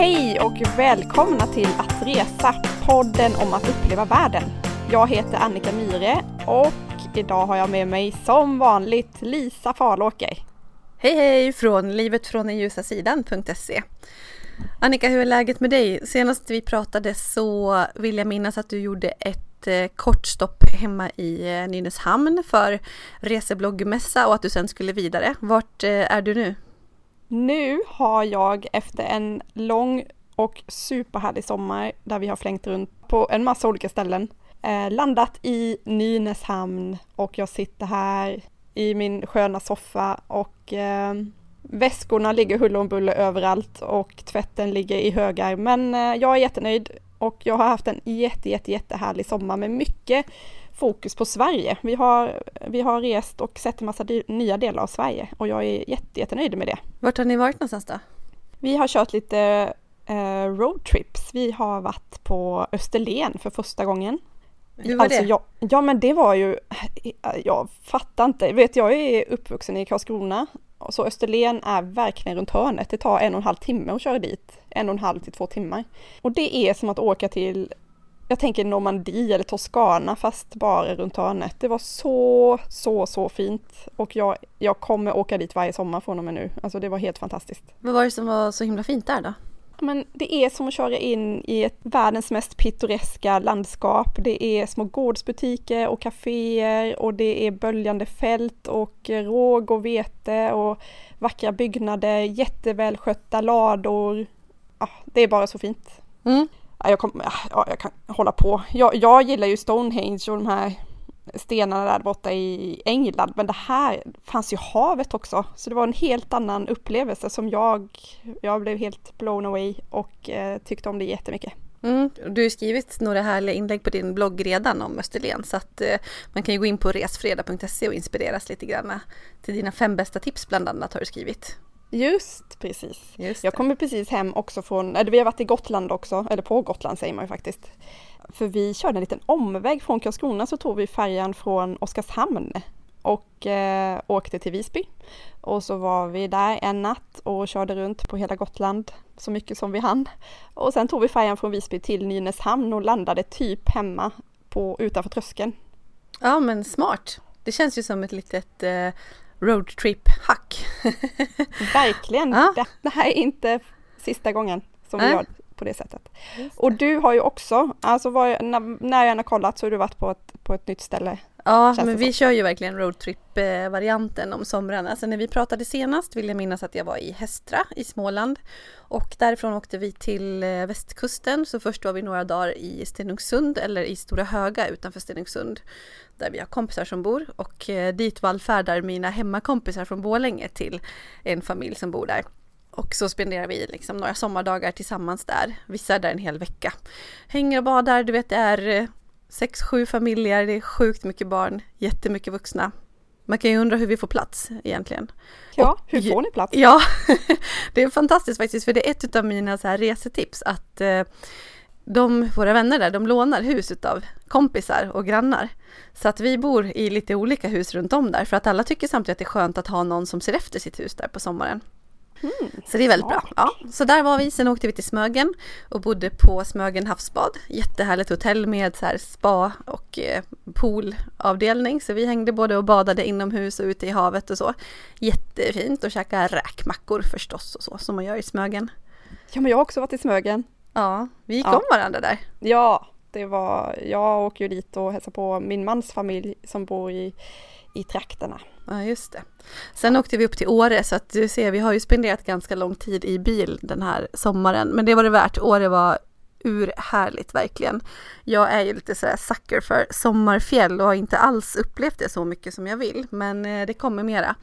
Hej och välkomna till Att Resa, podden om att uppleva världen. Jag heter Annika Myre och idag har jag med mig som vanligt Lisa Farlåker. Hej hej från livet från den ljusa sidan.se. Annika, hur är läget med dig? Senast vi pratade så vill jag minnas att du gjorde ett eh, kort stopp hemma i eh, Nynäshamn för resebloggmässa och att du sen skulle vidare. Vart eh, är du nu? Nu har jag efter en lång och superhärlig sommar där vi har flängt runt på en massa olika ställen eh, landat i Nynäshamn och jag sitter här i min sköna soffa och eh, väskorna ligger huller om buller överallt och tvätten ligger i högar. Men eh, jag är jättenöjd och jag har haft en jätte, jätte, jättehärlig sommar med mycket fokus på Sverige. Vi har, vi har rest och sett en massa nya delar av Sverige och jag är jätte, jättenöjd med det. Vart har ni varit någonstans då? Vi har kört lite eh, roadtrips. Vi har varit på Österlen för första gången. Hur var alltså, det? Jag, ja men det var ju, jag fattar inte, vet jag är uppvuxen i Karlskrona så Österlen är verkligen runt hörnet. Det tar en och en halv timme att köra dit. En och en halv till två timmar. Och det är som att åka till jag tänker Normandie eller Toscana fast bara runt hörnet. Det var så, så, så fint och jag, jag kommer åka dit varje sommar från och med nu. Alltså det var helt fantastiskt. Vad var det som var så himla fint där då? Men det är som att köra in i ett världens mest pittoreska landskap. Det är små gårdsbutiker och kaféer och det är böljande fält och råg och vete och vackra byggnader, jättevälskötta lador. Ja, det är bara så fint. Mm jag, kom, ah, ja, jag kan hålla på. Jag, jag gillar ju Stonehenge och de här stenarna där borta i England, men det här fanns ju havet också, så det var en helt annan upplevelse som jag, jag blev helt blown away och eh, tyckte om det jättemycket. Mm. Du har skrivit några härliga inlägg på din blogg redan om Österlen så att eh, man kan ju gå in på resfredag.se och inspireras lite grann till dina fem bästa tips bland annat har du skrivit. Just precis. Just jag kommer precis hem också från, eller vi har varit i Gotland också, eller på Gotland säger man ju faktiskt. För vi körde en liten omväg från Karlskrona så tog vi färjan från Oskarshamn och eh, åkte till Visby. Och så var vi där en natt och körde runt på hela Gotland så mycket som vi hann. Och sen tog vi färjan från Visby till Nynäshamn och landade typ hemma på, utanför tröskeln. Ja men smart. Det känns ju som ett litet eh roadtrip-hack. Verkligen! Ja. Det, det, här är inte sista gången som vi gör på det sättet. Det. Och du har ju också, alltså var, när, när jag har kollat så har du varit på ett, på ett nytt ställe. Ja, men vi kör ju verkligen roadtrip-varianten om somrarna. Alltså när vi pratade senast vill jag minnas att jag var i Hästra i Småland och därifrån åkte vi till eh, västkusten. Så först var vi några dagar i Stenungsund eller i Stora Höga utanför Stenungsund där vi har kompisar som bor och eh, dit vallfärdar mina hemmakompisar från Bålänge till en familj som bor där. Och så spenderar vi liksom några sommardagar tillsammans där. Vissa är där en hel vecka. Hänger och badar, du vet det är eh, sex, sju familjer, det är sjukt mycket barn, jättemycket vuxna. Man kan ju undra hur vi får plats egentligen. Ja, och, hur får ni plats? Ja, det är fantastiskt faktiskt för det är ett av mina så här resetips att eh, de, våra vänner där, de lånar hus av kompisar och grannar. Så att vi bor i lite olika hus runt om där för att alla tycker samtidigt att det är skönt att ha någon som ser efter sitt hus där på sommaren. Mm, så det är väldigt bra. Ja, så där var vi, sen åkte vi till Smögen och bodde på Smögen havsbad. Jättehärligt hotell med så här spa och eh, poolavdelning. Så vi hängde både och badade inomhus och ute i havet och så. Jättefint och käka räkmackor förstås och så som man gör i Smögen. Ja men jag har också varit i Smögen. Ja, vi gick ja. om varandra där. Ja, det var, jag åker ju dit och hälsar på min mans familj som bor i, i trakterna. Ja, just det. Sen åkte vi upp till Åre så att du ser, vi har ju spenderat ganska lång tid i bil den här sommaren. Men det var det värt. Åre var urhärligt verkligen. Jag är ju lite sådär sucker för sommarfjäll och har inte alls upplevt det så mycket som jag vill. Men eh, det kommer mera.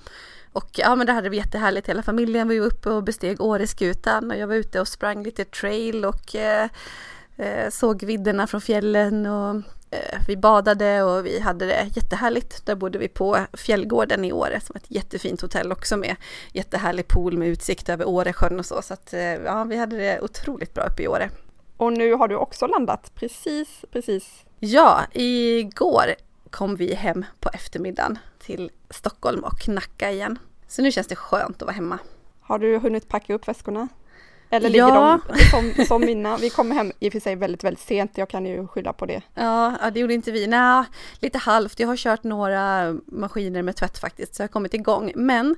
Och ja men det hade vi jättehärligt, hela familjen var uppe och besteg Åreskutan och jag var ute och sprang lite trail och eh, eh såg vidderna från fjällen och vi badade och vi hade det jättehärligt. Där bodde vi på Fjällgården i Åre som ett jättefint hotell också med jättehärlig pool med utsikt över Åresjön och så. Så att eh, ja, vi hade det otroligt bra uppe i Åre. Och nu har du också landat precis, precis. Ja, igår kom vi hem på eftermiddagen till Stockholm och Nacka igen. Så nu känns det skönt att vara hemma. Har du hunnit packa upp väskorna? Eller ligger ja. de som, som mina? Vi kommer hem i och för sig väldigt, väldigt sent. Jag kan ju skylla på det. Ja, det gjorde inte vi. Nej, lite halvt. Jag har kört några maskiner med tvätt faktiskt, så jag har kommit igång. Men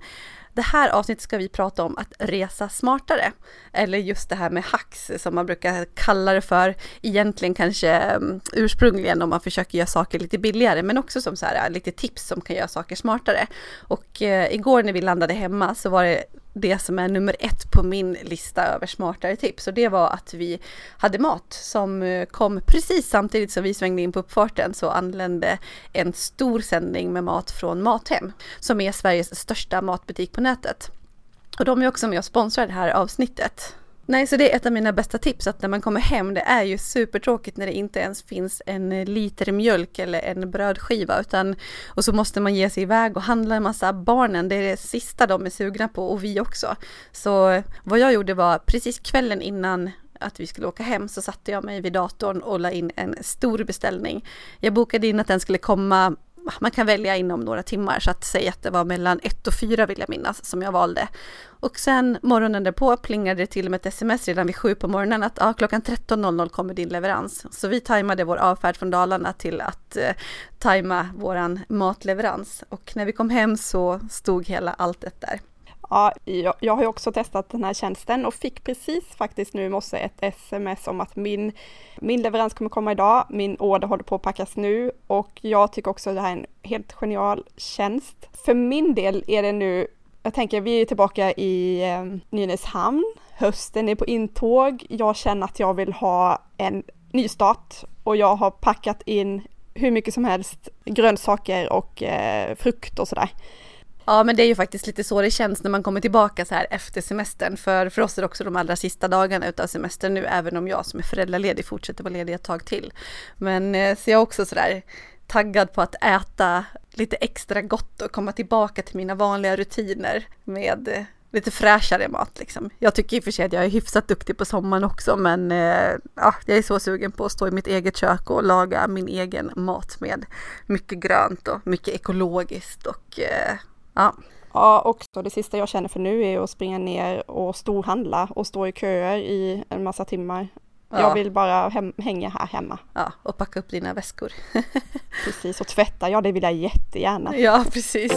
det här avsnittet ska vi prata om att resa smartare. Eller just det här med hacks som man brukar kalla det för. Egentligen kanske um, ursprungligen om man försöker göra saker lite billigare men också som så här lite tips som kan göra saker smartare. Och eh, igår när vi landade hemma så var det det som är nummer ett på min lista över smartare tips och det var att vi hade mat som eh, kom precis samtidigt som vi svängde in på uppfarten så anlände en stor sändning med mat från Mathem som är Sveriges största matbutik på nätet. Och de är också med och sponsrar det här avsnittet. Nej, så det är ett av mina bästa tips att när man kommer hem, det är ju supertråkigt när det inte ens finns en liter mjölk eller en brödskiva utan och så måste man ge sig iväg och handla en massa. Barnen, det är det sista de är sugna på och vi också. Så vad jag gjorde var precis kvällen innan att vi skulle åka hem så satte jag mig vid datorn och la in en stor beställning. Jag bokade in att den skulle komma man kan välja inom några timmar så att säga att det var mellan ett och fyra vill jag minnas som jag valde. Och sen morgonen därpå plingade det till med ett sms redan vid sju på morgonen att ja, klockan 13.00 kommer din leverans. Så vi tajmade vår avfärd från Dalarna till att eh, tajma våran matleverans. Och när vi kom hem så stod hela alltet där. Ja, jag, jag har ju också testat den här tjänsten och fick precis faktiskt nu i morse ett sms om att min, min leverans kommer komma idag, min order håller på att packas nu och jag tycker också att det här är en helt genial tjänst. För min del är det nu, jag tänker vi är tillbaka i eh, Nynäshamn, hösten är på intåg, jag känner att jag vill ha en nystart och jag har packat in hur mycket som helst grönsaker och eh, frukt och sådär. Ja men det är ju faktiskt lite så det känns när man kommer tillbaka så här efter semestern. För, för oss är det också de allra sista dagarna utav semestern nu, även om jag som är föräldraledig fortsätter vara ledig ett tag till. Men eh, så jag är också sådär taggad på att äta lite extra gott och komma tillbaka till mina vanliga rutiner med eh, lite fräschare mat liksom. Jag tycker i och för sig att jag är hyfsat duktig på sommaren också men eh, ja, jag är så sugen på att stå i mitt eget kök och laga min egen mat med mycket grönt och mycket ekologiskt och eh, Ja. Ja, och det sista jag känner för nu är att springa ner och storhandla och stå i köer i en massa timmar. Ja. Jag vill bara hänga här hemma. Ja, och packa upp dina väskor. precis, och tvätta, ja det vill jag jättegärna. Ja, precis.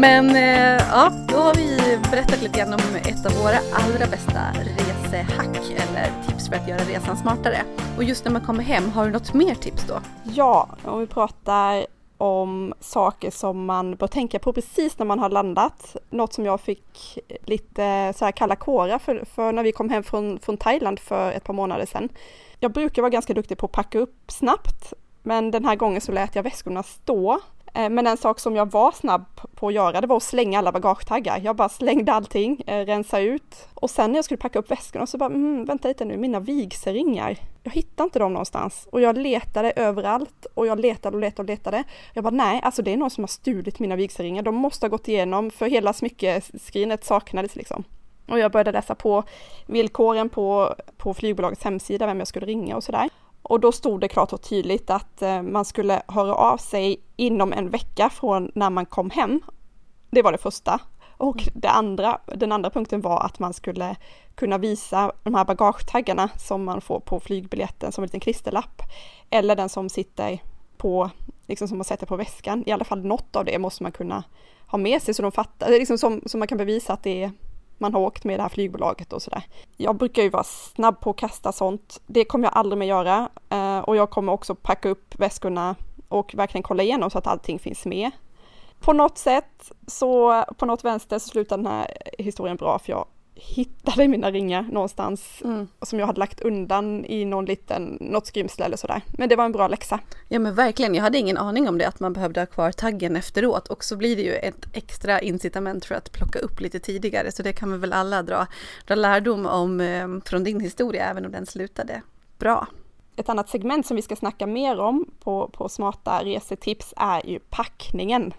Men eh, ja, då har vi berättat lite grann om ett av våra allra bästa resehack eller tips för att göra resan smartare. Och just när man kommer hem, har du något mer tips då? Ja, om vi pratar om saker som man bör tänka på precis när man har landat. Något som jag fick lite så här kalla kårar för, för när vi kom hem från, från Thailand för ett par månader sedan. Jag brukar vara ganska duktig på att packa upp snabbt, men den här gången så lät jag väskorna stå eh, men en sak som jag var snabb på att göra, det var att slänga alla bagagetaggar. Jag bara slängde allting, eh, rensa ut och sen när jag skulle packa upp väskorna så bara, mm, vänta lite nu, mina vigselringar. Jag hittade inte dem någonstans och jag letade överallt och jag letade och letade och letade. Jag bara, nej, alltså det är någon som har stulit mina vigselringar. De måste ha gått igenom för hela smyckeskrinet saknades liksom. Och jag började läsa på villkoren på, på flygbolagets hemsida, vem jag skulle ringa och sådär. Och då stod det klart och tydligt att eh, man skulle höra av sig inom en vecka från när man kom hem. Det var det första. Och mm. det andra, den andra punkten var att man skulle kunna visa de här bagagetaggarna som man får på flygbiljetten som en liten klisterlapp. Eller den som sitter på, liksom som man sätter på väskan. I alla fall något av det måste man kunna ha med sig så de fattar, liksom som, så man kan bevisa att det är man har åkt med det här flygbolaget och sådär. Jag brukar ju vara snabb på att kasta sånt. Det kommer jag aldrig mer göra eh, och jag kommer också packa upp väskorna och verkligen kolla igenom så att allting finns med. På något sätt så, på något vänster så slutar den här historien bra för jag hittade mina ringar någonstans mm. som jag hade lagt undan i någon liten, något skrymsle eller sådär. Men det var en bra läxa. Ja men verkligen, jag hade ingen aning om det att man behövde ha kvar taggen efteråt och så blir det ju ett extra incitament för att plocka upp lite tidigare så det kan vi väl alla dra, dra lärdom om eh, från din historia även om den slutade bra. Ett annat segment som vi ska snacka mer om på, på smarta resetips är ju packningen.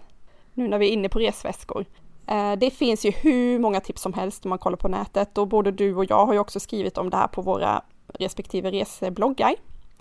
Nu när vi är inne på resväskor. Eh, det finns ju hur många tips som helst om man kollar på nätet och både du och jag har ju också skrivit om det här på våra respektive resebloggar.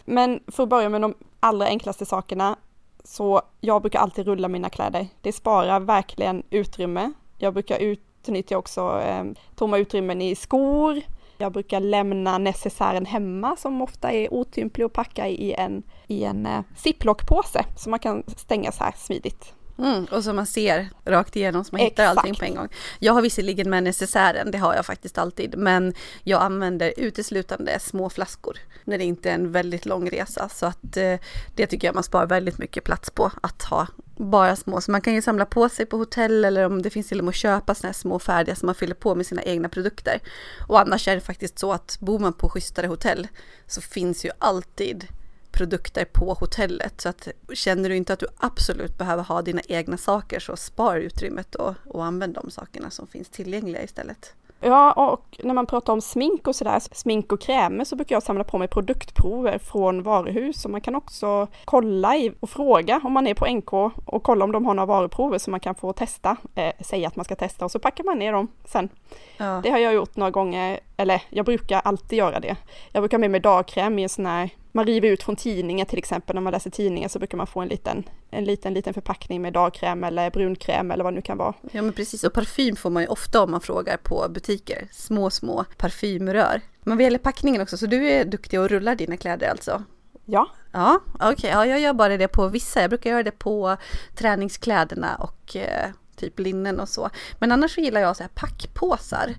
Men för att börja med de allra enklaste sakerna så jag brukar alltid rulla mina kläder. Det sparar verkligen utrymme Jag brukar utnyttja också eh, tomma utrymmen i skor. Jag brukar lämna necessären hemma som ofta är otymplig att packa i en, i en eh, ziplockpåse som man kan stänga så här smidigt. Mm, och som man ser rakt igenom så man hittar Exakt. allting på en gång. Jag har visserligen med necessären, det har jag faktiskt alltid, men jag använder uteslutande små flaskor när det inte är en väldigt lång resa. Så att eh, det tycker jag man sparar väldigt mycket plats på att ha bara små. Så man kan ju samla på sig på hotell eller om det finns till och med att köpa sådana här små färdiga som man fyller på med sina egna produkter. Och annars är det faktiskt så att bor man på schysstare hotell så finns ju alltid produkter på hotellet. Så att känner du inte att du absolut behöver ha dina egna saker så spar utrymmet och, och använd de sakerna som finns tillgängliga istället. Ja, och när man pratar om smink och sådär, smink och krämer, så brukar jag samla på mig produktprover från varuhus. Och man kan också kolla i och fråga om man är på NK och kolla om de har några varuprover så man kan få testa, eh, säga att man ska testa och så packar man ner dem sen. Ja. Det har jag gjort några gånger, eller jag brukar alltid göra det. Jag brukar ha med mig dagkräm i en sån här man river ut från tidningen till exempel, när man läser tidningen så brukar man få en liten, en liten, liten förpackning med dagkräm eller brunkräm eller vad det nu kan vara. Ja men precis, och parfym får man ju ofta om man frågar på butiker. Små, små parfymrör. Men vad gäller packningen också, så du är duktig och rullar dina kläder alltså? Ja. Ja, okej, okay. ja, jag gör bara det på vissa. Jag brukar göra det på träningskläderna och eh, typ linnen och så. Men annars så gillar jag så här packpåsar.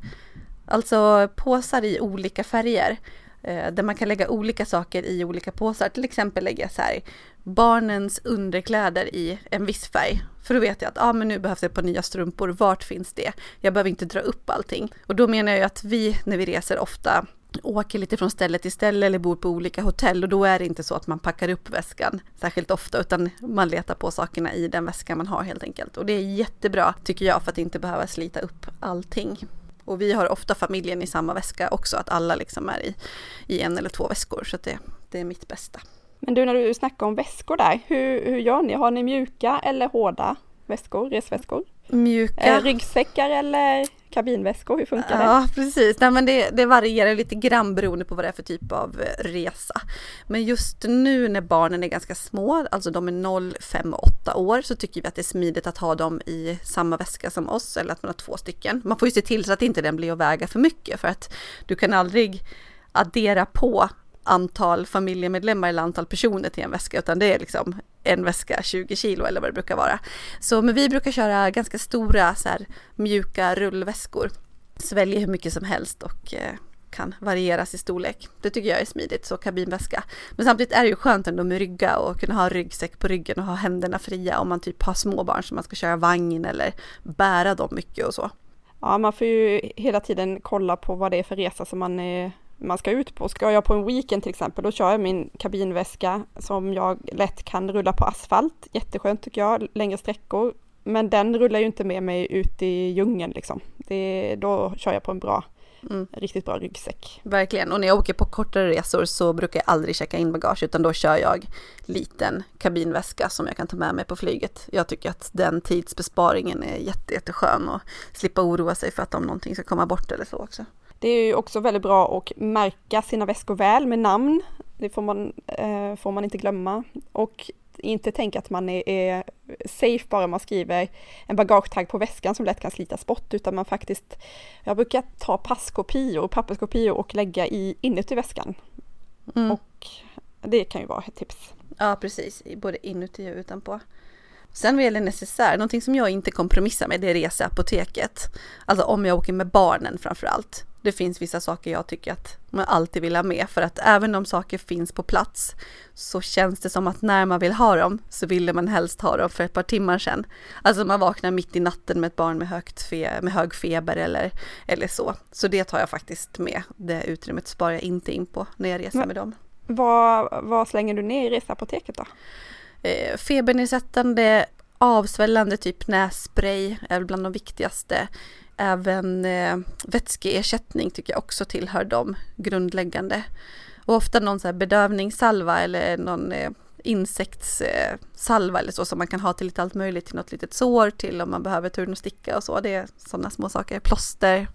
Alltså påsar i olika färger. Eh, där man kan lägga olika saker i olika påsar. Till exempel lägga så här barnens underkläder i en viss färg. För då vet jag att ah, men nu behövs det ett par nya strumpor. Vart finns det? Jag behöver inte dra upp allting. Och då menar jag att vi när vi reser ofta åker lite från ställe till ställe eller bor på olika hotell och då är det inte så att man packar upp väskan särskilt ofta utan man letar på sakerna i den väskan man har helt enkelt. Och det är jättebra tycker jag för att inte behöva slita upp allting. Och vi har ofta familjen i samma väska också, att alla liksom är i, i en eller två väskor. Så det, det är mitt bästa. Men du, när du snackar om väskor där, hur, hur gör ni? Har ni mjuka eller hårda väskor, resväskor? Mjuka. Eh, ryggsäckar eller kabinväskor, hur funkar det? Ja precis, Nej, men det, det varierar lite grann beroende på vad det är för typ av eh, resa. Men just nu när barnen är ganska små, alltså de är 0, 5 och 8 år, så tycker vi att det är smidigt att ha dem i samma väska som oss, eller att man har två stycken. Man får ju se till så att inte den blir att väga för mycket, för att du kan aldrig addera på antal familjemedlemmar eller antal personer till en väska, utan det är liksom en väska 20 kilo eller vad det brukar vara. Så men vi brukar köra ganska stora så här, mjuka rullväskor. Sväljer hur mycket som helst och eh, kan varieras i storlek. Det tycker jag är smidigt, så kabinväska. Men samtidigt är det ju skönt ändå med rygga och kunna ha ryggsäck på ryggen och ha händerna fria om man typ har små barn som man ska köra vagn eller bära dem mycket och så. Ja, man får ju hela tiden kolla på vad det är för resa som man är man ska ut på. Ska jag på en weekend till exempel, då kör jag min kabinväska som jag lätt kan rulla på asfalt. Jätteskönt tycker jag, längre sträckor. Men den rullar ju inte med mig ut i djungeln liksom. Det, då kör jag på en bra, mm. riktigt bra ryggsäck. Verkligen, och när jag åker på kortare resor så brukar jag aldrig checka in bagage utan då kör jag liten kabinväska som jag kan ta med mig på flyget. Jag tycker att den tidsbesparingen är jätte, jätteskön och slippa oroa sig för att om någonting ska komma bort eller så också. Det är ju också väldigt bra att märka sina väskor väl med namn. Det får man, eh, får man inte glömma. Och inte tänka att man är, är, safe bara man skriver en bagagetagg på väskan som lätt kan slitas bort, utan man faktiskt, jag brukar ta passkopior, papperskopior och lägga i inuti väskan. Mm. Och det kan ju vara ett tips. Ja, precis, både inuti och utanpå. Sen vad gäller necessär, någonting som jag inte kompromissar med det är reseapoteket. Alltså om jag åker med barnen framför allt. Det finns vissa saker jag tycker att man alltid vill ha med för att även om saker finns på plats så känns det som att när man vill ha dem så ville man helst ha dem för ett par timmar sedan. Alltså man vaknar mitt i natten med ett barn med, högt fe med hög feber eller, eller så. Så det tar jag faktiskt med. Det utrymmet sparar jag inte in på när jag reser Men, med dem. Vad, vad slänger du ner i reseapoteket då? Eh, febernedsättande, avsvällande typ nässpray är bland de viktigaste. Även eh, vätskeersättning tycker jag också tillhör de grundläggande. Och ofta någon så här bedövningssalva eller någon eh, insektssalva eller så som man kan ha till lite allt möjligt, till något litet sår, till om man behöver turn och sticka och så. Det är sådana små saker. Plåster.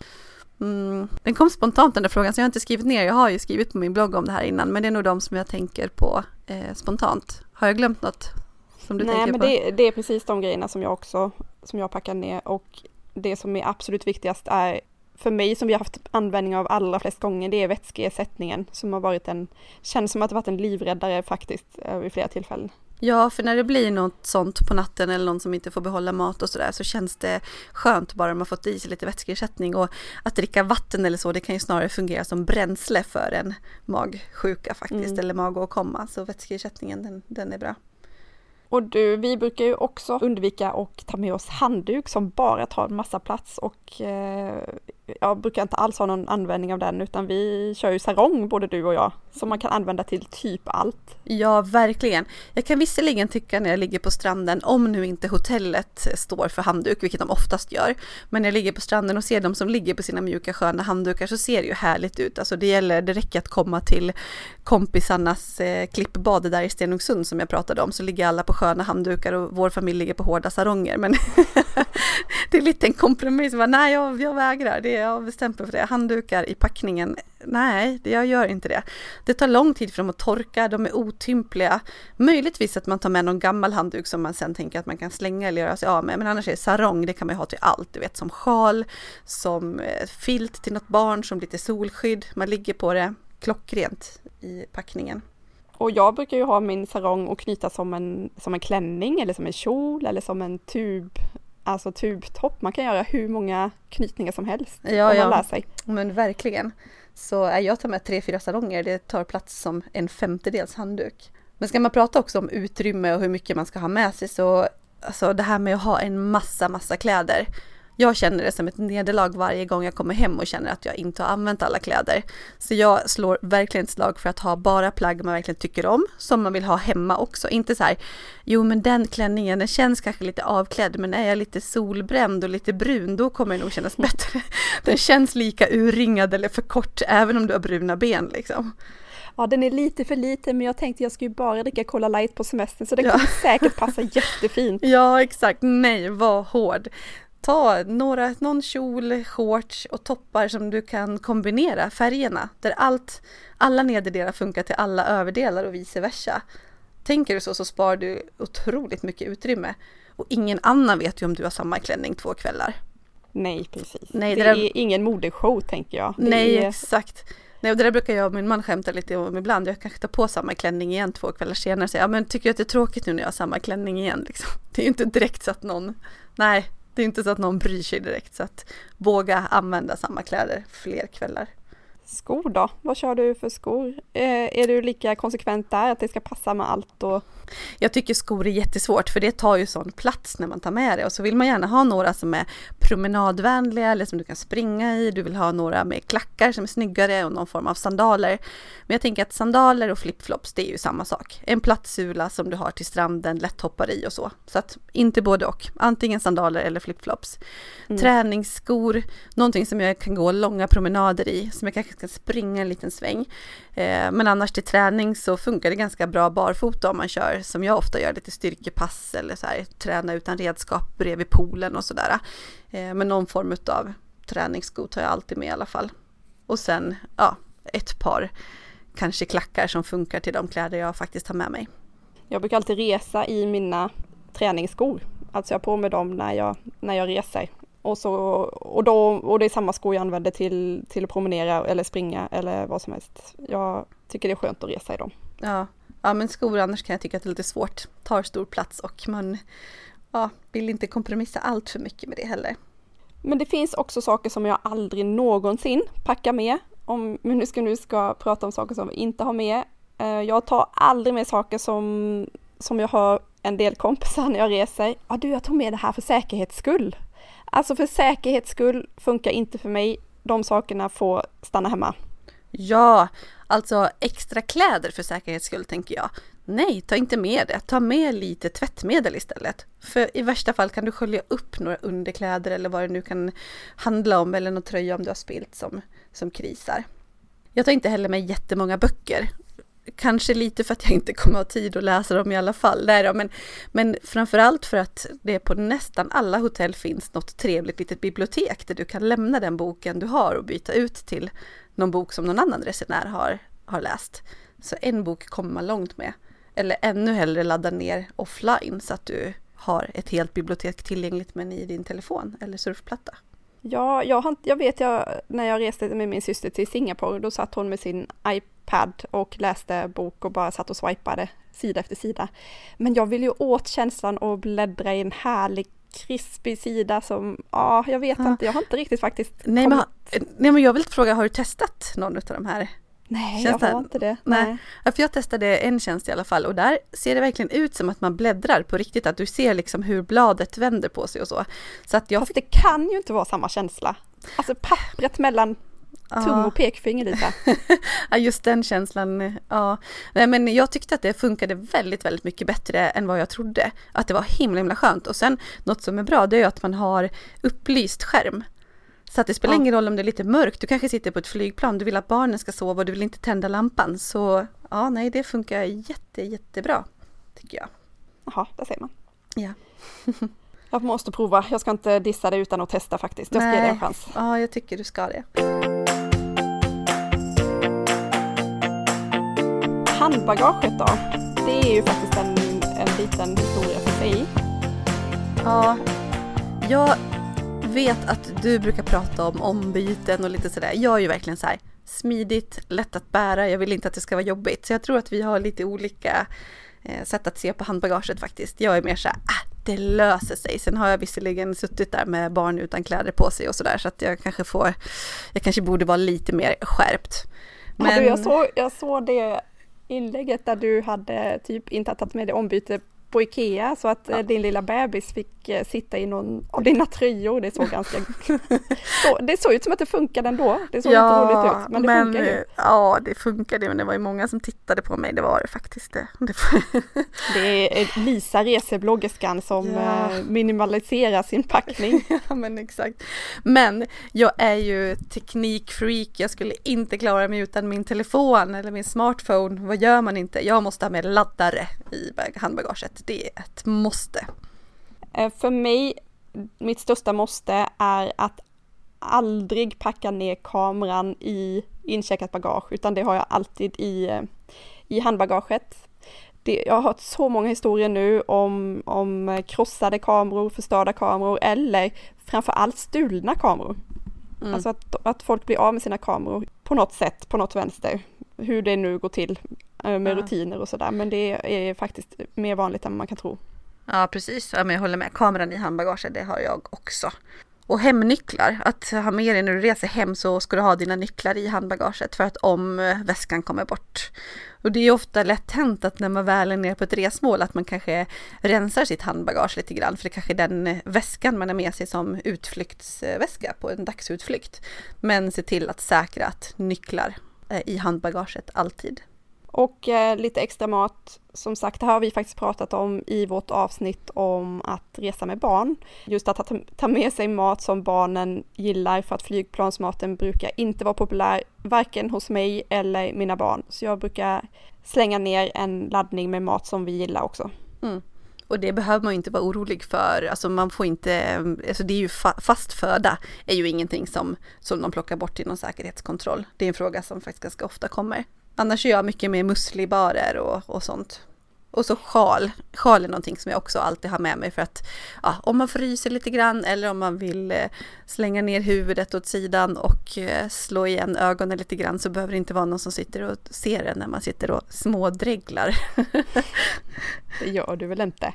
Mm. Den kom spontant den där frågan så jag har inte skrivit ner, jag har ju skrivit på min blogg om det här innan men det är nog de som jag tänker på eh, spontant. Har jag glömt något som du Nej, tänker men på? Det, det är precis de grejerna som jag också som jag packar ner och det som är absolut viktigast är för mig som vi har haft användning av allra flest gånger, det är vätskeersättningen som har varit en, känns som att det varit en livräddare faktiskt eh, vid flera tillfällen. Ja, för när det blir något sånt på natten eller någon som inte får behålla mat och sådär så känns det skönt bara man fått i sig lite vätskeersättning och att dricka vatten eller så det kan ju snarare fungera som bränsle för en magsjuka faktiskt mm. eller magåkomma så vätskeersättningen den, den är bra. Och du, vi brukar ju också undvika att ta med oss handduk som bara tar en massa plats och eh, jag brukar inte alls ha någon användning av den utan vi kör ju sarong både du och jag som man kan använda till typ allt. Ja, verkligen. Jag kan visserligen tycka när jag ligger på stranden, om nu inte hotellet står för handduk, vilket de oftast gör, men när jag ligger på stranden och ser de som ligger på sina mjuka sköna handdukar så ser det ju härligt ut. Alltså det gäller, det räcker att komma till kompisarnas eh, klippbad där i Stenungsund som jag pratade om, så ligger alla på sköna handdukar och vår familj ligger på hårda saronger. Men det är lite en kompromiss, nej jag, jag vägrar, det, jag har bestämt mig för det. Handdukar i packningen, nej jag gör inte det. Det tar lång tid för dem att torka, de är otympliga. Möjligtvis att man tar med någon gammal handduk som man sen tänker att man kan slänga eller göra sig av med, men annars är det sarong, det kan man ha till allt, du vet som sjal, som eh, filt till något barn, som lite solskydd, man ligger på det klockrent i packningen. Och jag brukar ju ha min sarong och knyta som en, som en klänning eller som en kjol eller som en tub, alltså tubtopp. Man kan göra hur många knytningar som helst ja, om man lär sig. Men verkligen. Så jag tar med tre, fyra salonger, det tar plats som en femtedels handduk. Men ska man prata också om utrymme och hur mycket man ska ha med sig så, alltså det här med att ha en massa, massa kläder jag känner det som ett nederlag varje gång jag kommer hem och känner att jag inte har använt alla kläder. Så jag slår verkligen ett slag för att ha bara plagg man verkligen tycker om, som man vill ha hemma också. Inte så här, jo men den klänningen den känns kanske lite avklädd, men är jag lite solbränd och lite brun, då kommer det nog kännas bättre. Den känns lika urringad eller för kort, även om du har bruna ben liksom. Ja, den är lite för liten, men jag tänkte jag ska ju bara dricka Cola Light på semestern, så den ja. kommer säkert passa jättefint. Ja, exakt. Nej, var hård ta några, någon kjol, shorts och toppar som du kan kombinera färgerna. Där allt, alla nederdelar funkar till alla överdelar och vice versa. Tänker du så så sparar du otroligt mycket utrymme. Och ingen annan vet ju om du har samma klänning två kvällar. Nej, precis. Nej, det, det är ingen modeshow tänker jag. Det nej, är... exakt. Nej, och det där brukar jag och min man skämta lite om ibland. Jag kanske tar på samma klänning igen två kvällar senare och säger, ja men tycker du att det är tråkigt nu när jag har samma klänning igen? Liksom. Det är ju inte direkt så att någon, nej, det är inte så att någon bryr sig direkt så att våga använda samma kläder fler kvällar. Skor då? Vad kör du för skor? Eh, är du lika konsekvent där, att det ska passa med allt och jag tycker skor är jättesvårt för det tar ju sån plats när man tar med det och så vill man gärna ha några som är promenadvänliga eller som du kan springa i. Du vill ha några med klackar som är snyggare och någon form av sandaler. Men jag tänker att sandaler och flipflops det är ju samma sak. En plattsula som du har till stranden, lätt hoppar i och så. Så att inte både och. Antingen sandaler eller flipflops. Mm. Träningsskor, någonting som jag kan gå långa promenader i, som jag kanske kan springa en liten sväng. Eh, men annars till träning så funkar det ganska bra barfota om man kör som jag ofta gör, lite styrkepass eller så här, träna utan redskap bredvid poolen och sådär. Eh, men någon form av träningssko tar jag alltid med i alla fall. Och sen, ja, ett par kanske klackar som funkar till de kläder jag faktiskt har med mig. Jag brukar alltid resa i mina träningsskor. Alltså jag har på mig dem när jag, när jag reser. Och, så, och, då, och det är samma skor jag använder till, till att promenera eller springa eller vad som helst. Jag tycker det är skönt att resa i dem. Ja, ja men skor annars kan jag tycka att det är lite svårt. Tar stor plats och man ja, vill inte kompromissa allt för mycket med det heller. Men det finns också saker som jag aldrig någonsin packar med. Om vi nu ska, nu ska prata om saker som vi inte har med. Eh, jag tar aldrig med saker som, som jag har en del kompisar när jag reser. Ja du, jag tog med det här för säkerhets skull. Alltså för säkerhets skull funkar inte för mig. De sakerna får stanna hemma. Ja, alltså extra kläder för säkerhets skull tänker jag. Nej, ta inte med det. Ta med lite tvättmedel istället. För i värsta fall kan du skölja upp några underkläder eller vad det nu kan handla om eller någon tröja om du har spilt som, som krisar. Jag tar inte heller med jättemånga böcker. Kanske lite för att jag inte kommer ha tid att läsa dem i alla fall. Nej då, men, men framförallt för att det på nästan alla hotell finns något trevligt litet bibliotek där du kan lämna den boken du har och byta ut till någon bok som någon annan resenär har, har läst. Så en bok kommer man långt med. Eller ännu hellre ladda ner offline så att du har ett helt bibliotek tillgängligt men i din telefon eller surfplatta. Ja, jag, har, jag vet jag när jag reste med min syster till Singapore, då satt hon med sin iPad och läste bok och bara satt och swipade sida efter sida. Men jag vill ju åt känslan att bläddra i en härlig krispig sida som, ja, jag vet ja. inte, jag har inte riktigt faktiskt nej, men, nej men jag vill fråga, har du testat någon av de här Nej, Tjänsten. jag har inte det. Nej. Nej. Ja, för jag testade en tjänst i alla fall och där ser det verkligen ut som att man bläddrar på riktigt, att du ser liksom hur bladet vänder på sig och så. så att jag... Fast det kan ju inte vara samma känsla. Alltså pappret mellan tum och pekfinger lite. ja, just den känslan. Ja. Nej, men jag tyckte att det funkade väldigt, väldigt mycket bättre än vad jag trodde. Att det var himla, himla skönt. Och sen något som är bra, det är att man har upplyst skärm. Så att det spelar ja. ingen roll om det är lite mörkt, du kanske sitter på ett flygplan, du vill att barnen ska sova och du vill inte tända lampan. Så ja, nej, det funkar jätte, jättebra, tycker jag. Jaha, där ser man. Ja. jag måste prova, jag ska inte dissa det utan att testa faktiskt. Jag ska nej. ge det en chans. Ja, jag tycker du ska det. Handbagaget då? Det är ju faktiskt en, en liten historia för sig. Ja, jag vet att du brukar prata om ombyten och lite sådär. Jag är ju verkligen så här smidigt, lätt att bära, jag vill inte att det ska vara jobbigt. Så jag tror att vi har lite olika eh, sätt att se på handbagaget faktiskt. Jag är mer så här, ah, det löser sig. Sen har jag visserligen suttit där med barn utan kläder på sig och sådär så att jag kanske får, jag kanske borde vara lite mer skärpt. Men... Ja, du, jag, såg, jag såg det inlägget där du hade typ inte tagit med dig ombyte på Ikea så att ja. Eh, din lilla bebis fick eh, sitta i någon av dina tröjor. Det såg ganska... så, det såg ut som att det funkade ändå. Det såg ja, lite roligt ut, men det men, funkar ju. Ja, det funkade men det var ju många som tittade på mig, det var det faktiskt det. det är Lisa, resebloggerskan, som ja. Eh, minimaliserar sin packning. ja, men exakt. Men jag är ju teknikfreak, jag skulle inte klara mig utan min telefon eller min smartphone. Vad gör man inte? Jag måste ha med laddare i handbagaget det är ett måste. Eh, för mig, mitt största måste är att aldrig packa ner kameran i incheckat bagage, utan det har jag alltid i, eh, i handbagaget. Det, jag har hört så många historier nu om, om krossade kameror, förstörda kameror eller framförallt stulna kameror. Mm. Alltså att, att folk blir av med sina kameror på något sätt, på något vänster. Hur det nu går till. Eh, med ja. rutiner och sådär. Men det är faktiskt mer vanligt än man kan tro. Ja precis, ja, men jag håller med. Kameran i handbagaget, det har jag också. Och hemnycklar, att ha med dig när du reser hem så ska du ha dina nycklar i handbagaget för att om eh, väskan kommer bort. Och det är ofta lätt hänt att när man väl är nere på ett resmål att man kanske rensar sitt handbagage lite grann för det kanske är den eh, väskan man har med sig som utflyktsväska på en dagsutflykt. Men se till att säkra att nycklar i handbagaget alltid. Och eh, lite extra mat, som sagt, det här har vi faktiskt pratat om i vårt avsnitt om att resa med barn. Just att ta med sig mat som barnen gillar för att flygplansmaten brukar inte vara populär, varken hos mig eller mina barn. Så jag brukar slänga ner en laddning med mat som vi gillar också. Mm. Och det behöver man ju inte vara orolig för. Alltså man får inte, alltså det är ju fa fast föda är ju ingenting som, som de plockar bort i någon säkerhetskontroll. Det är en fråga som faktiskt ganska ofta kommer. Annars är jag mycket med muslibarer och, och sånt. Och så sjal. Sjal är någonting som jag också alltid har med mig för att ja, om man fryser lite grann eller om man vill eh, slänga ner huvudet åt sidan och eh, slå igen ögonen lite grann så behöver det inte vara någon som sitter och ser en när man sitter och smådreglar. det gör du väl inte?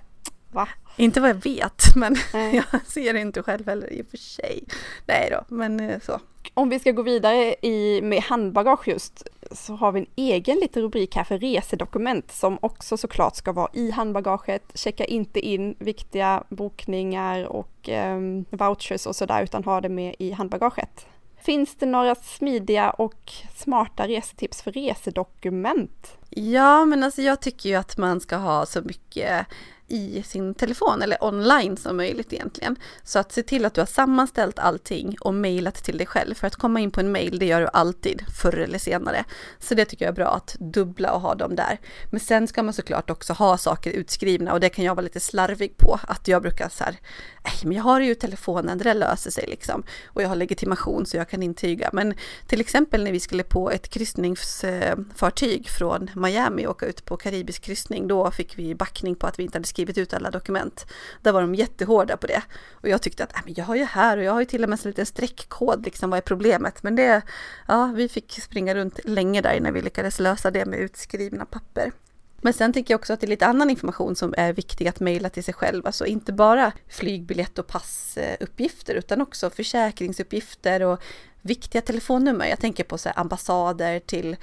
Va? Inte vad jag vet, men jag ser det inte själv heller i och för sig. Nej då, men eh, så. Om vi ska gå vidare i, med handbagage just, så har vi en egen liten rubrik här för resedokument som också såklart ska vara i handbagaget. Checka inte in viktiga bokningar och eh, vouchers och sådär, utan ha det med i handbagaget. Finns det några smidiga och smarta resetips för resedokument? Ja, men alltså jag tycker ju att man ska ha så mycket i sin telefon eller online som möjligt egentligen. Så att se till att du har sammanställt allting och mejlat till dig själv. För att komma in på en mejl. det gör du alltid förr eller senare. Så det tycker jag är bra att dubbla och ha dem där. Men sen ska man såklart också ha saker utskrivna och det kan jag vara lite slarvig på. Att jag brukar så här, nej men jag har ju telefonen, det där löser sig liksom. Och jag har legitimation så jag kan intyga. Men till exempel när vi skulle på ett kryssningsfartyg eh, från Miami och åka ut på karibisk kryssning, då fick vi backning på att vi inte hade skrivit skrivit ut alla dokument. Där var de jättehårda på det. Och jag tyckte att, äh, men jag har ju här och jag har ju till och med en liten streckkod, liksom vad är problemet? Men det, ja, vi fick springa runt länge där innan vi lyckades lösa det med utskrivna papper. Men sen tycker jag också att det är lite annan information som är viktig att mejla till sig själv. Alltså inte bara flygbiljett och passuppgifter utan också försäkringsuppgifter och viktiga telefonnummer. Jag tänker på så ambassader till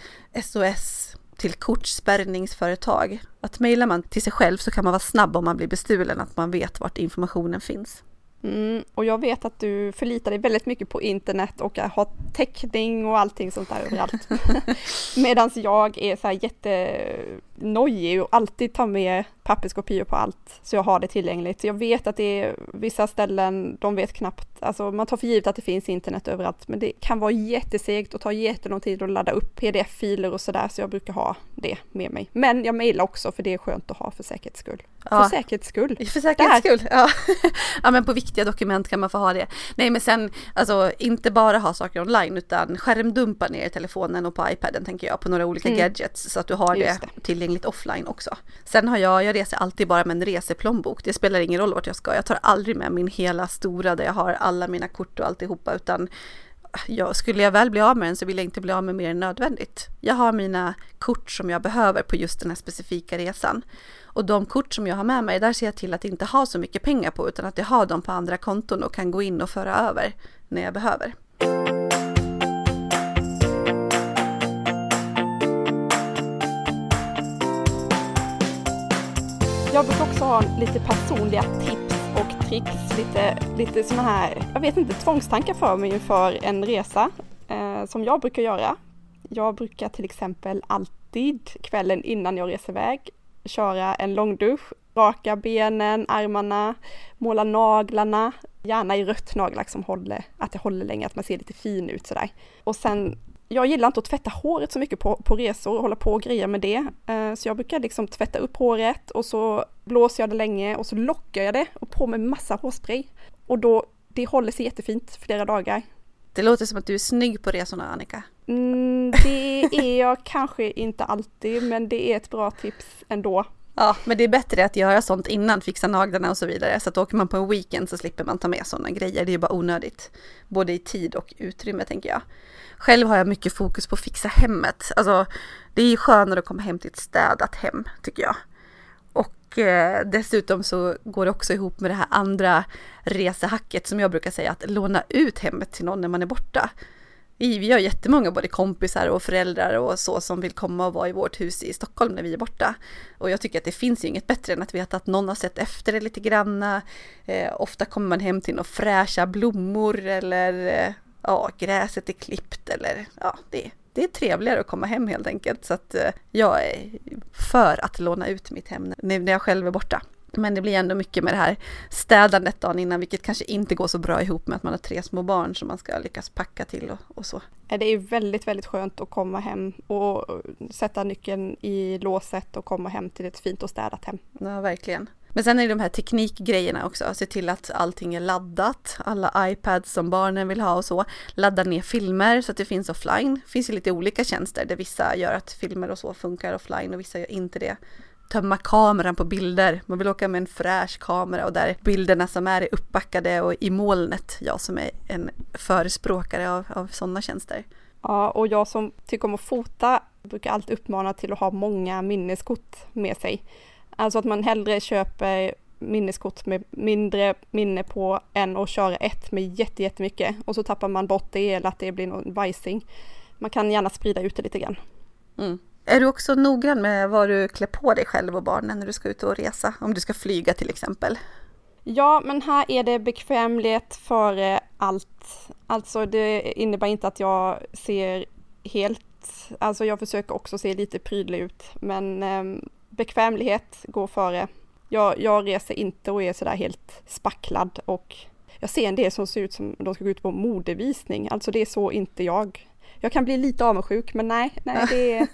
SOS, till kortspärrningsföretag. Att mejlar man till sig själv så kan man vara snabb om man blir bestulen, att man vet vart informationen finns. Mm, och jag vet att du förlitar dig väldigt mycket på internet och har täckning och allting sånt där överallt. Medan jag är så här jättenojig och alltid tar med papperskopior på allt så jag har det tillgängligt. Jag vet att det är vissa ställen, de vet knappt, alltså man tar för givet att det finns internet överallt, men det kan vara jättesegt och ta jättelång tid att ladda upp pdf-filer och sådär, så jag brukar ha det med mig. Men jag mejlar också för det är skönt att ha för säkerhets skull. Ja. För säkerhets skull. För säkerhets skull, ja. ja men på viktiga dokument kan man få ha det. Nej men sen, alltså inte bara ha saker online utan skärmdumpa ner telefonen och på iPaden tänker jag på några olika mm. gadgets så att du har det, det, tillgängligt offline också. Sen har jag, jag reser alltid bara med en reseplånbok. Det spelar ingen roll vart jag ska. Jag tar aldrig med min hela stora där jag har alla mina kort och alltihopa utan jag, skulle jag väl bli av med den så vill jag inte bli av med mer än nödvändigt. Jag har mina kort som jag behöver på just den här specifika resan. Och de kort som jag har med mig, där ser jag till att inte ha så mycket pengar på utan att jag har dem på andra konton och kan gå in och föra över när jag behöver. Jag brukar också ha lite personliga tips och tricks, lite, lite sådana här, jag vet inte, tvångstankar för mig inför en resa eh, som jag brukar göra. Jag brukar till exempel alltid kvällen innan jag reser iväg köra en långdusch, raka benen, armarna, måla naglarna, gärna i rött nagellack som håller, att det håller länge, att man ser lite fin ut sådär. Och sen jag gillar inte att tvätta håret så mycket på, på resor och hålla på och greja med det. Eh, så jag brukar liksom tvätta upp håret och så blåser jag det länge och så lockar jag det och på med massa hårspray. Och då, det håller sig jättefint flera dagar. Det låter som att du är snygg på resorna Annika. Mm, det är jag kanske inte alltid, men det är ett bra tips ändå. Ja, men det är bättre att göra sånt innan, fixa naglarna och så vidare. Så att åker man på en weekend så slipper man ta med sådana grejer. Det är bara onödigt. Både i tid och utrymme tänker jag. Själv har jag mycket fokus på att fixa hemmet. Alltså, det är ju skönare att komma hem till ett städat hem, tycker jag. Och eh, dessutom så går det också ihop med det här andra resehacket som jag brukar säga, att låna ut hemmet till någon när man är borta. Vi har jättemånga både kompisar och föräldrar och så som vill komma och vara i vårt hus i Stockholm när vi är borta. Och jag tycker att det finns ju inget bättre än att veta att någon har sett efter det lite granna. Eh, ofta kommer man hem till några fräscha blommor eller eh, ja, gräset är klippt eller ja, det, det är trevligare att komma hem helt enkelt. Så att eh, jag är för att låna ut mitt hem när jag själv är borta. Men det blir ändå mycket med det här städandet dagen innan, vilket kanske inte går så bra ihop med att man har tre små barn som man ska lyckas packa till och, och så. Det är väldigt, väldigt skönt att komma hem och sätta nyckeln i låset och komma hem till ett fint och städat hem. Ja, verkligen. Men sen är det de här teknikgrejerna också, se till att allting är laddat, alla iPads som barnen vill ha och så. Ladda ner filmer så att det finns offline. Det finns ju lite olika tjänster där vissa gör att filmer och så funkar offline och vissa gör inte det tömma kameran på bilder. Man vill åka med en fräsch kamera och där bilderna som är uppbackade och i molnet. Jag som är en förespråkare av, av sådana tjänster. Ja, och jag som tycker om att fota brukar alltid uppmana till att ha många minneskort med sig. Alltså att man hellre köper minneskort med mindre minne på än att köra ett med jättemycket och så tappar man bort det eller att det blir någon vajsing. Man kan gärna sprida ut det lite grann. Mm. Är du också noggrann med vad du klär på dig själv och barnen när du ska ut och resa? Om du ska flyga till exempel? Ja, men här är det bekvämlighet före allt. Alltså det innebär inte att jag ser helt, alltså jag försöker också se lite prydlig ut, men eh, bekvämlighet går före. Jag, jag reser inte och är sådär helt spacklad och jag ser en del som ser ut som de ska gå ut på modevisning, alltså det är så inte jag. Jag kan bli lite avundsjuk men nej, nej det är,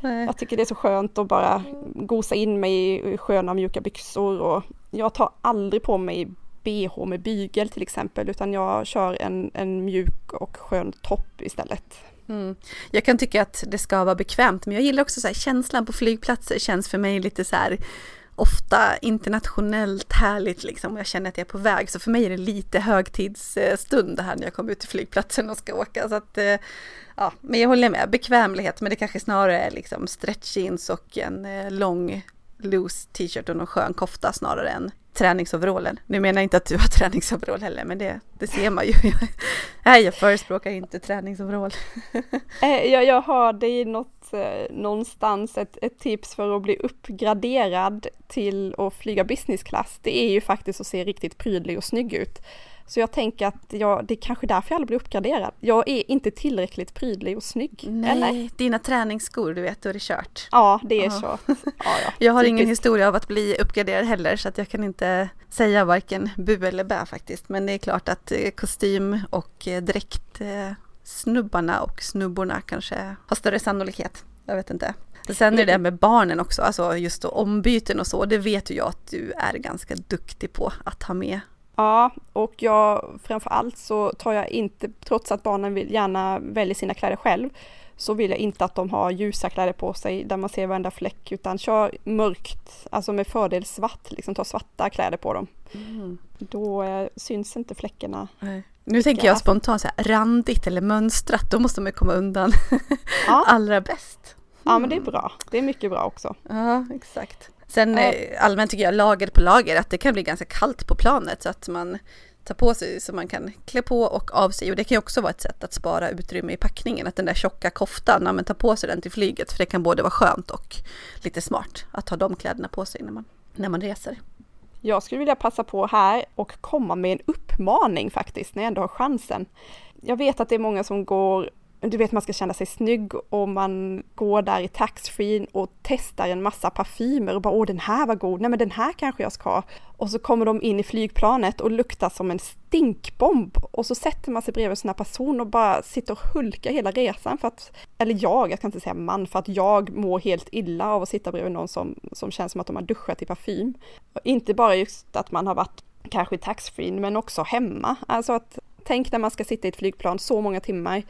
Jag tycker det är så skönt att bara gosa in mig i sköna mjuka byxor och jag tar aldrig på mig bh med bygel till exempel utan jag kör en, en mjuk och skön topp istället. Mm. Jag kan tycka att det ska vara bekvämt men jag gillar också så här, känslan på flygplatser känns för mig lite så här ofta internationellt härligt liksom. Jag känner att jag är på väg. Så för mig är det lite högtidsstund det här när jag kommer ut till flygplatsen och ska åka. Så att, eh, ja, men jag håller med. Bekvämlighet, men det kanske snarare är liksom stretch jeans och en eh, lång loose t-shirt och någon skön kofta snarare än träningsoverallen. Nu menar jag inte att du har träningsoverall heller, men det, det ser man ju. Nej, jag förespråkar inte träningsoverall. Eh, jag, jag har det i något, eh, någonstans ett, ett tips för att bli uppgraderad till att flyga business class. Det är ju faktiskt att se riktigt prydlig och snygg ut. Så jag tänker att jag, det är kanske därför jag aldrig blir uppgraderad. Jag är inte tillräckligt prydlig och snygg. Nej, eller? dina träningsskor, du vet, då är det kört. Ja, det är så. Ja, ja. Jag har Typiskt. ingen historia av att bli uppgraderad heller, så att jag kan inte säga varken bu eller bä faktiskt. Men det är klart att eh, kostym och eh, dräkt eh, snubbarna och snubborna kanske har större sannolikhet. Jag vet inte. Sen är det med barnen också, alltså just då ombyten och så, det vet ju jag att du är ganska duktig på att ha med Ja, och jag framför allt så tar jag inte, trots att barnen vill gärna välja sina kläder själv, så vill jag inte att de har ljusa kläder på sig där man ser varenda fläck, utan kör mörkt, alltså med fördel svart, liksom ta svarta kläder på dem. Mm. Då eh, syns inte fläckarna. Nej. Nu tänker jag spontant så här, randigt eller mönstrat, då måste man komma undan ja. allra bäst. Mm. Ja men det är bra, det är mycket bra också. Ja, exakt. Sen ja. Eh, allmänt tycker jag lager på lager att det kan bli ganska kallt på planet så att man tar på sig så man kan klä på och av sig och det kan ju också vara ett sätt att spara utrymme i packningen att den där tjocka koftan, när man tar på sig den till flyget för det kan både vara skönt och lite smart att ha de kläderna på sig när man, när man reser. Jag skulle vilja passa på här och komma med en uppmaning faktiskt när jag ändå har chansen. Jag vet att det är många som går du vet man ska känna sig snygg och man går där i taxfree och testar en massa parfymer och bara åh den här var god, nej men den här kanske jag ska ha. Och så kommer de in i flygplanet och luktar som en stinkbomb och så sätter man sig bredvid en sån här person och bara sitter och hulkar hela resan för att, eller jag, jag ska inte säga man, för att jag mår helt illa av att sitta bredvid någon som, som känns som att de har duschat i parfym. Inte bara just att man har varit kanske i taxfree men också hemma. Alltså att tänk när man ska sitta i ett flygplan så många timmar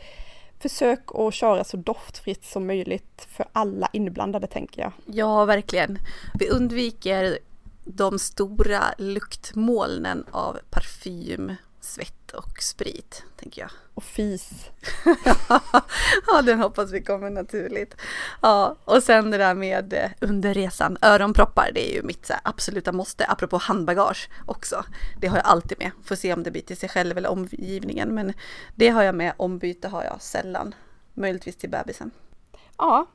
försök att köra så doftfritt som möjligt för alla inblandade tänker jag. Ja, verkligen. Vi undviker de stora luktmolnen av parfym, svett och sprit, tänker jag. Och fis. ja, den hoppas vi kommer naturligt. Ja, och sen det där med eh, under resan, öronproppar, det är ju mitt absoluta måste, apropå handbagage också. Det har jag alltid med, får se om det blir till sig själv eller omgivningen, men det har jag med, ombyte har jag sällan, möjligtvis till bebisen. Ja,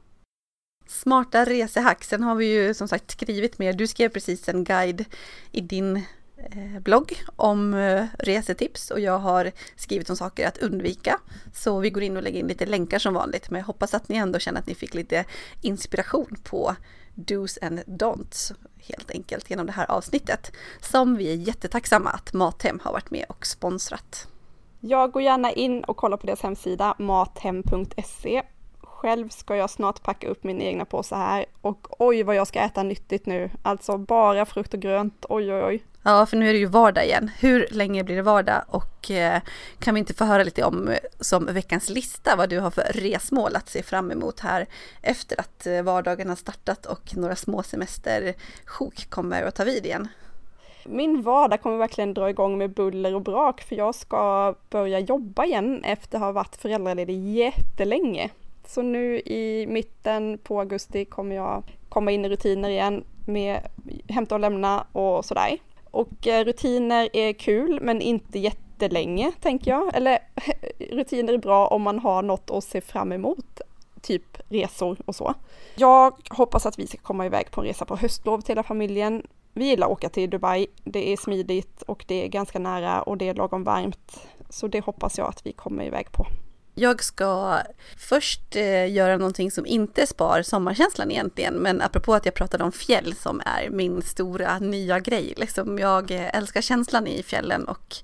Smarta resehack, sen har vi ju som sagt skrivit mer. Du skrev precis en guide i din Eh, blogg om eh, resetips och jag har skrivit om saker att undvika. Så vi går in och lägger in lite länkar som vanligt men jag hoppas att ni ändå känner att ni fick lite inspiration på dos and don'ts helt enkelt genom det här avsnittet som vi är jättetacksamma att Mathem har varit med och sponsrat. Jag går gärna in och kollar på deras hemsida mathem.se själv ska jag snart packa upp min egna påse här och oj vad jag ska äta nyttigt nu. Alltså bara frukt och grönt, oj oj oj. Ja, för nu är det ju vardag igen. Hur länge blir det vardag? Och eh, kan vi inte få höra lite om, eh, som veckans lista, vad du har för resmål att se fram emot här efter att eh, vardagen har startat och några små semestersjok kommer att ta vid igen? Min vardag kommer verkligen dra igång med buller och brak för jag ska börja jobba igen efter att ha varit föräldraledig jättelänge. Så nu i mitten på augusti kommer jag komma in i rutiner igen med hämta och lämna och sådär. Och eh, rutiner är kul men inte jättelänge tänker jag. Eller rutiner är bra om man har något att se fram emot, typ resor och så. Jag hoppas att vi ska komma iväg på en resa på höstlov till hela familjen. Vi gillar att åka till Dubai. Det är smidigt och det är ganska nära och det är lagom varmt. Så det hoppas jag att vi kommer iväg på. Jag ska först eh, göra någonting som inte spar sommarkänslan egentligen, men apropå att jag pratade om fjäll som är min stora nya grej. Liksom jag eh, älskar känslan i fjällen och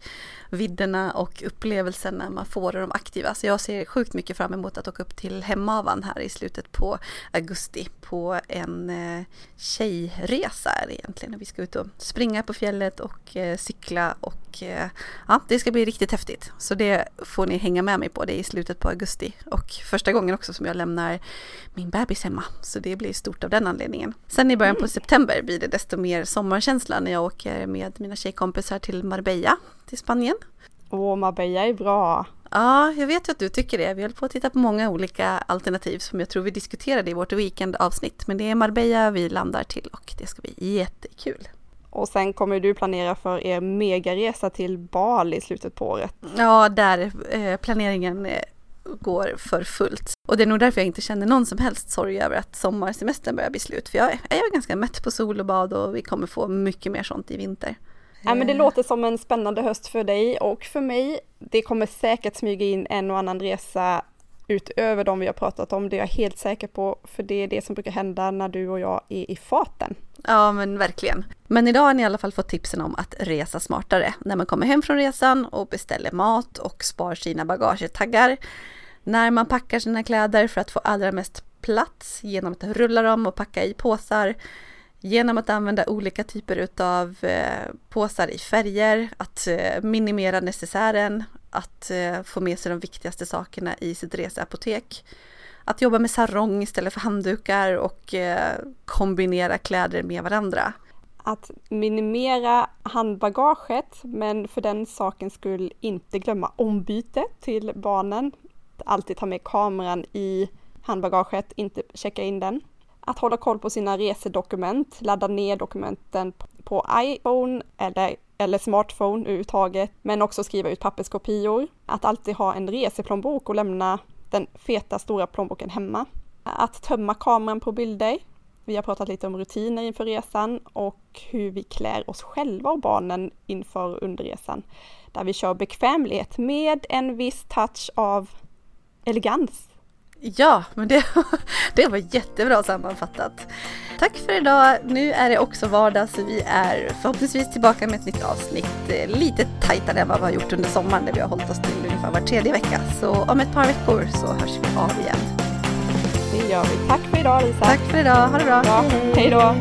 vidderna och upplevelsen när man får de aktiva. Så jag ser sjukt mycket fram emot att åka upp till Hemavan här i slutet på augusti på en eh, tjejresa är det egentligen. Vi ska ut och springa på fjället och eh, cykla och och eh, ja, det ska bli riktigt häftigt. Så det får ni hänga med mig på, det är i slutet på augusti och första gången också som jag lämnar min bebis hemma. Så det blir stort av den anledningen. Sen i början på mm. september blir det desto mer sommarkänsla när jag åker med mina tjejkompisar till Marbella, till Spanien. Åh, Marbella är bra. Ja, jag vet ju att du tycker det. Vi håller på att titta på många olika alternativ som jag tror vi diskuterade i vårt weekendavsnitt. Men det är Marbella vi landar till och det ska bli jättekul. Och sen kommer du planera för er megaresa till Bali i slutet på året. Ja, där eh, planeringen eh, går för fullt. Och det är nog därför jag inte känner någon som helst sorg över att sommarsemestern börjar bli slut. För jag är, jag är ganska mätt på sol och bad och vi kommer få mycket mer sånt i vinter. Ja, men det låter som en spännande höst för dig och för mig. Det kommer säkert smyga in en och annan resa utöver de vi har pratat om, det är jag helt säker på, för det är det som brukar hända när du och jag är i farten. Ja, men verkligen. Men idag har ni i alla fall fått tipsen om att resa smartare när man kommer hem från resan och beställer mat och spar sina bagagetaggar. När man packar sina kläder för att få allra mest plats genom att rulla dem och packa i påsar genom att använda olika typer utav eh, påsar i färger, att eh, minimera necessären, att eh, få med sig de viktigaste sakerna i sitt reseapotek, att jobba med sarong istället för handdukar och kombinera kläder med varandra. Att minimera handbagaget men för den sakens skull inte glömma ombyte till barnen. Alltid ta med kameran i handbagaget, inte checka in den att hålla koll på sina resedokument, ladda ner dokumenten på iPhone eller, eller smartphone överhuvudtaget, men också skriva ut papperskopior. Att alltid ha en reseplånbok och lämna den feta stora plånboken hemma. Att tömma kameran på bilder. Vi har pratat lite om rutiner inför resan och hur vi klär oss själva och barnen inför och under resan. Där vi kör bekvämlighet med en viss touch av elegans Ja, men det, det var jättebra sammanfattat. Tack för idag. Nu är det också vardag så vi är förhoppningsvis tillbaka med ett nytt avsnitt eh, lite tajtare än vad vi har gjort under sommaren där vi har hållit oss till ungefär var tredje vecka. Så om ett par veckor så hörs vi av igen. Det gör vi. Tack för idag Lisa. Tack för idag. Ha det bra. bra. Hej då.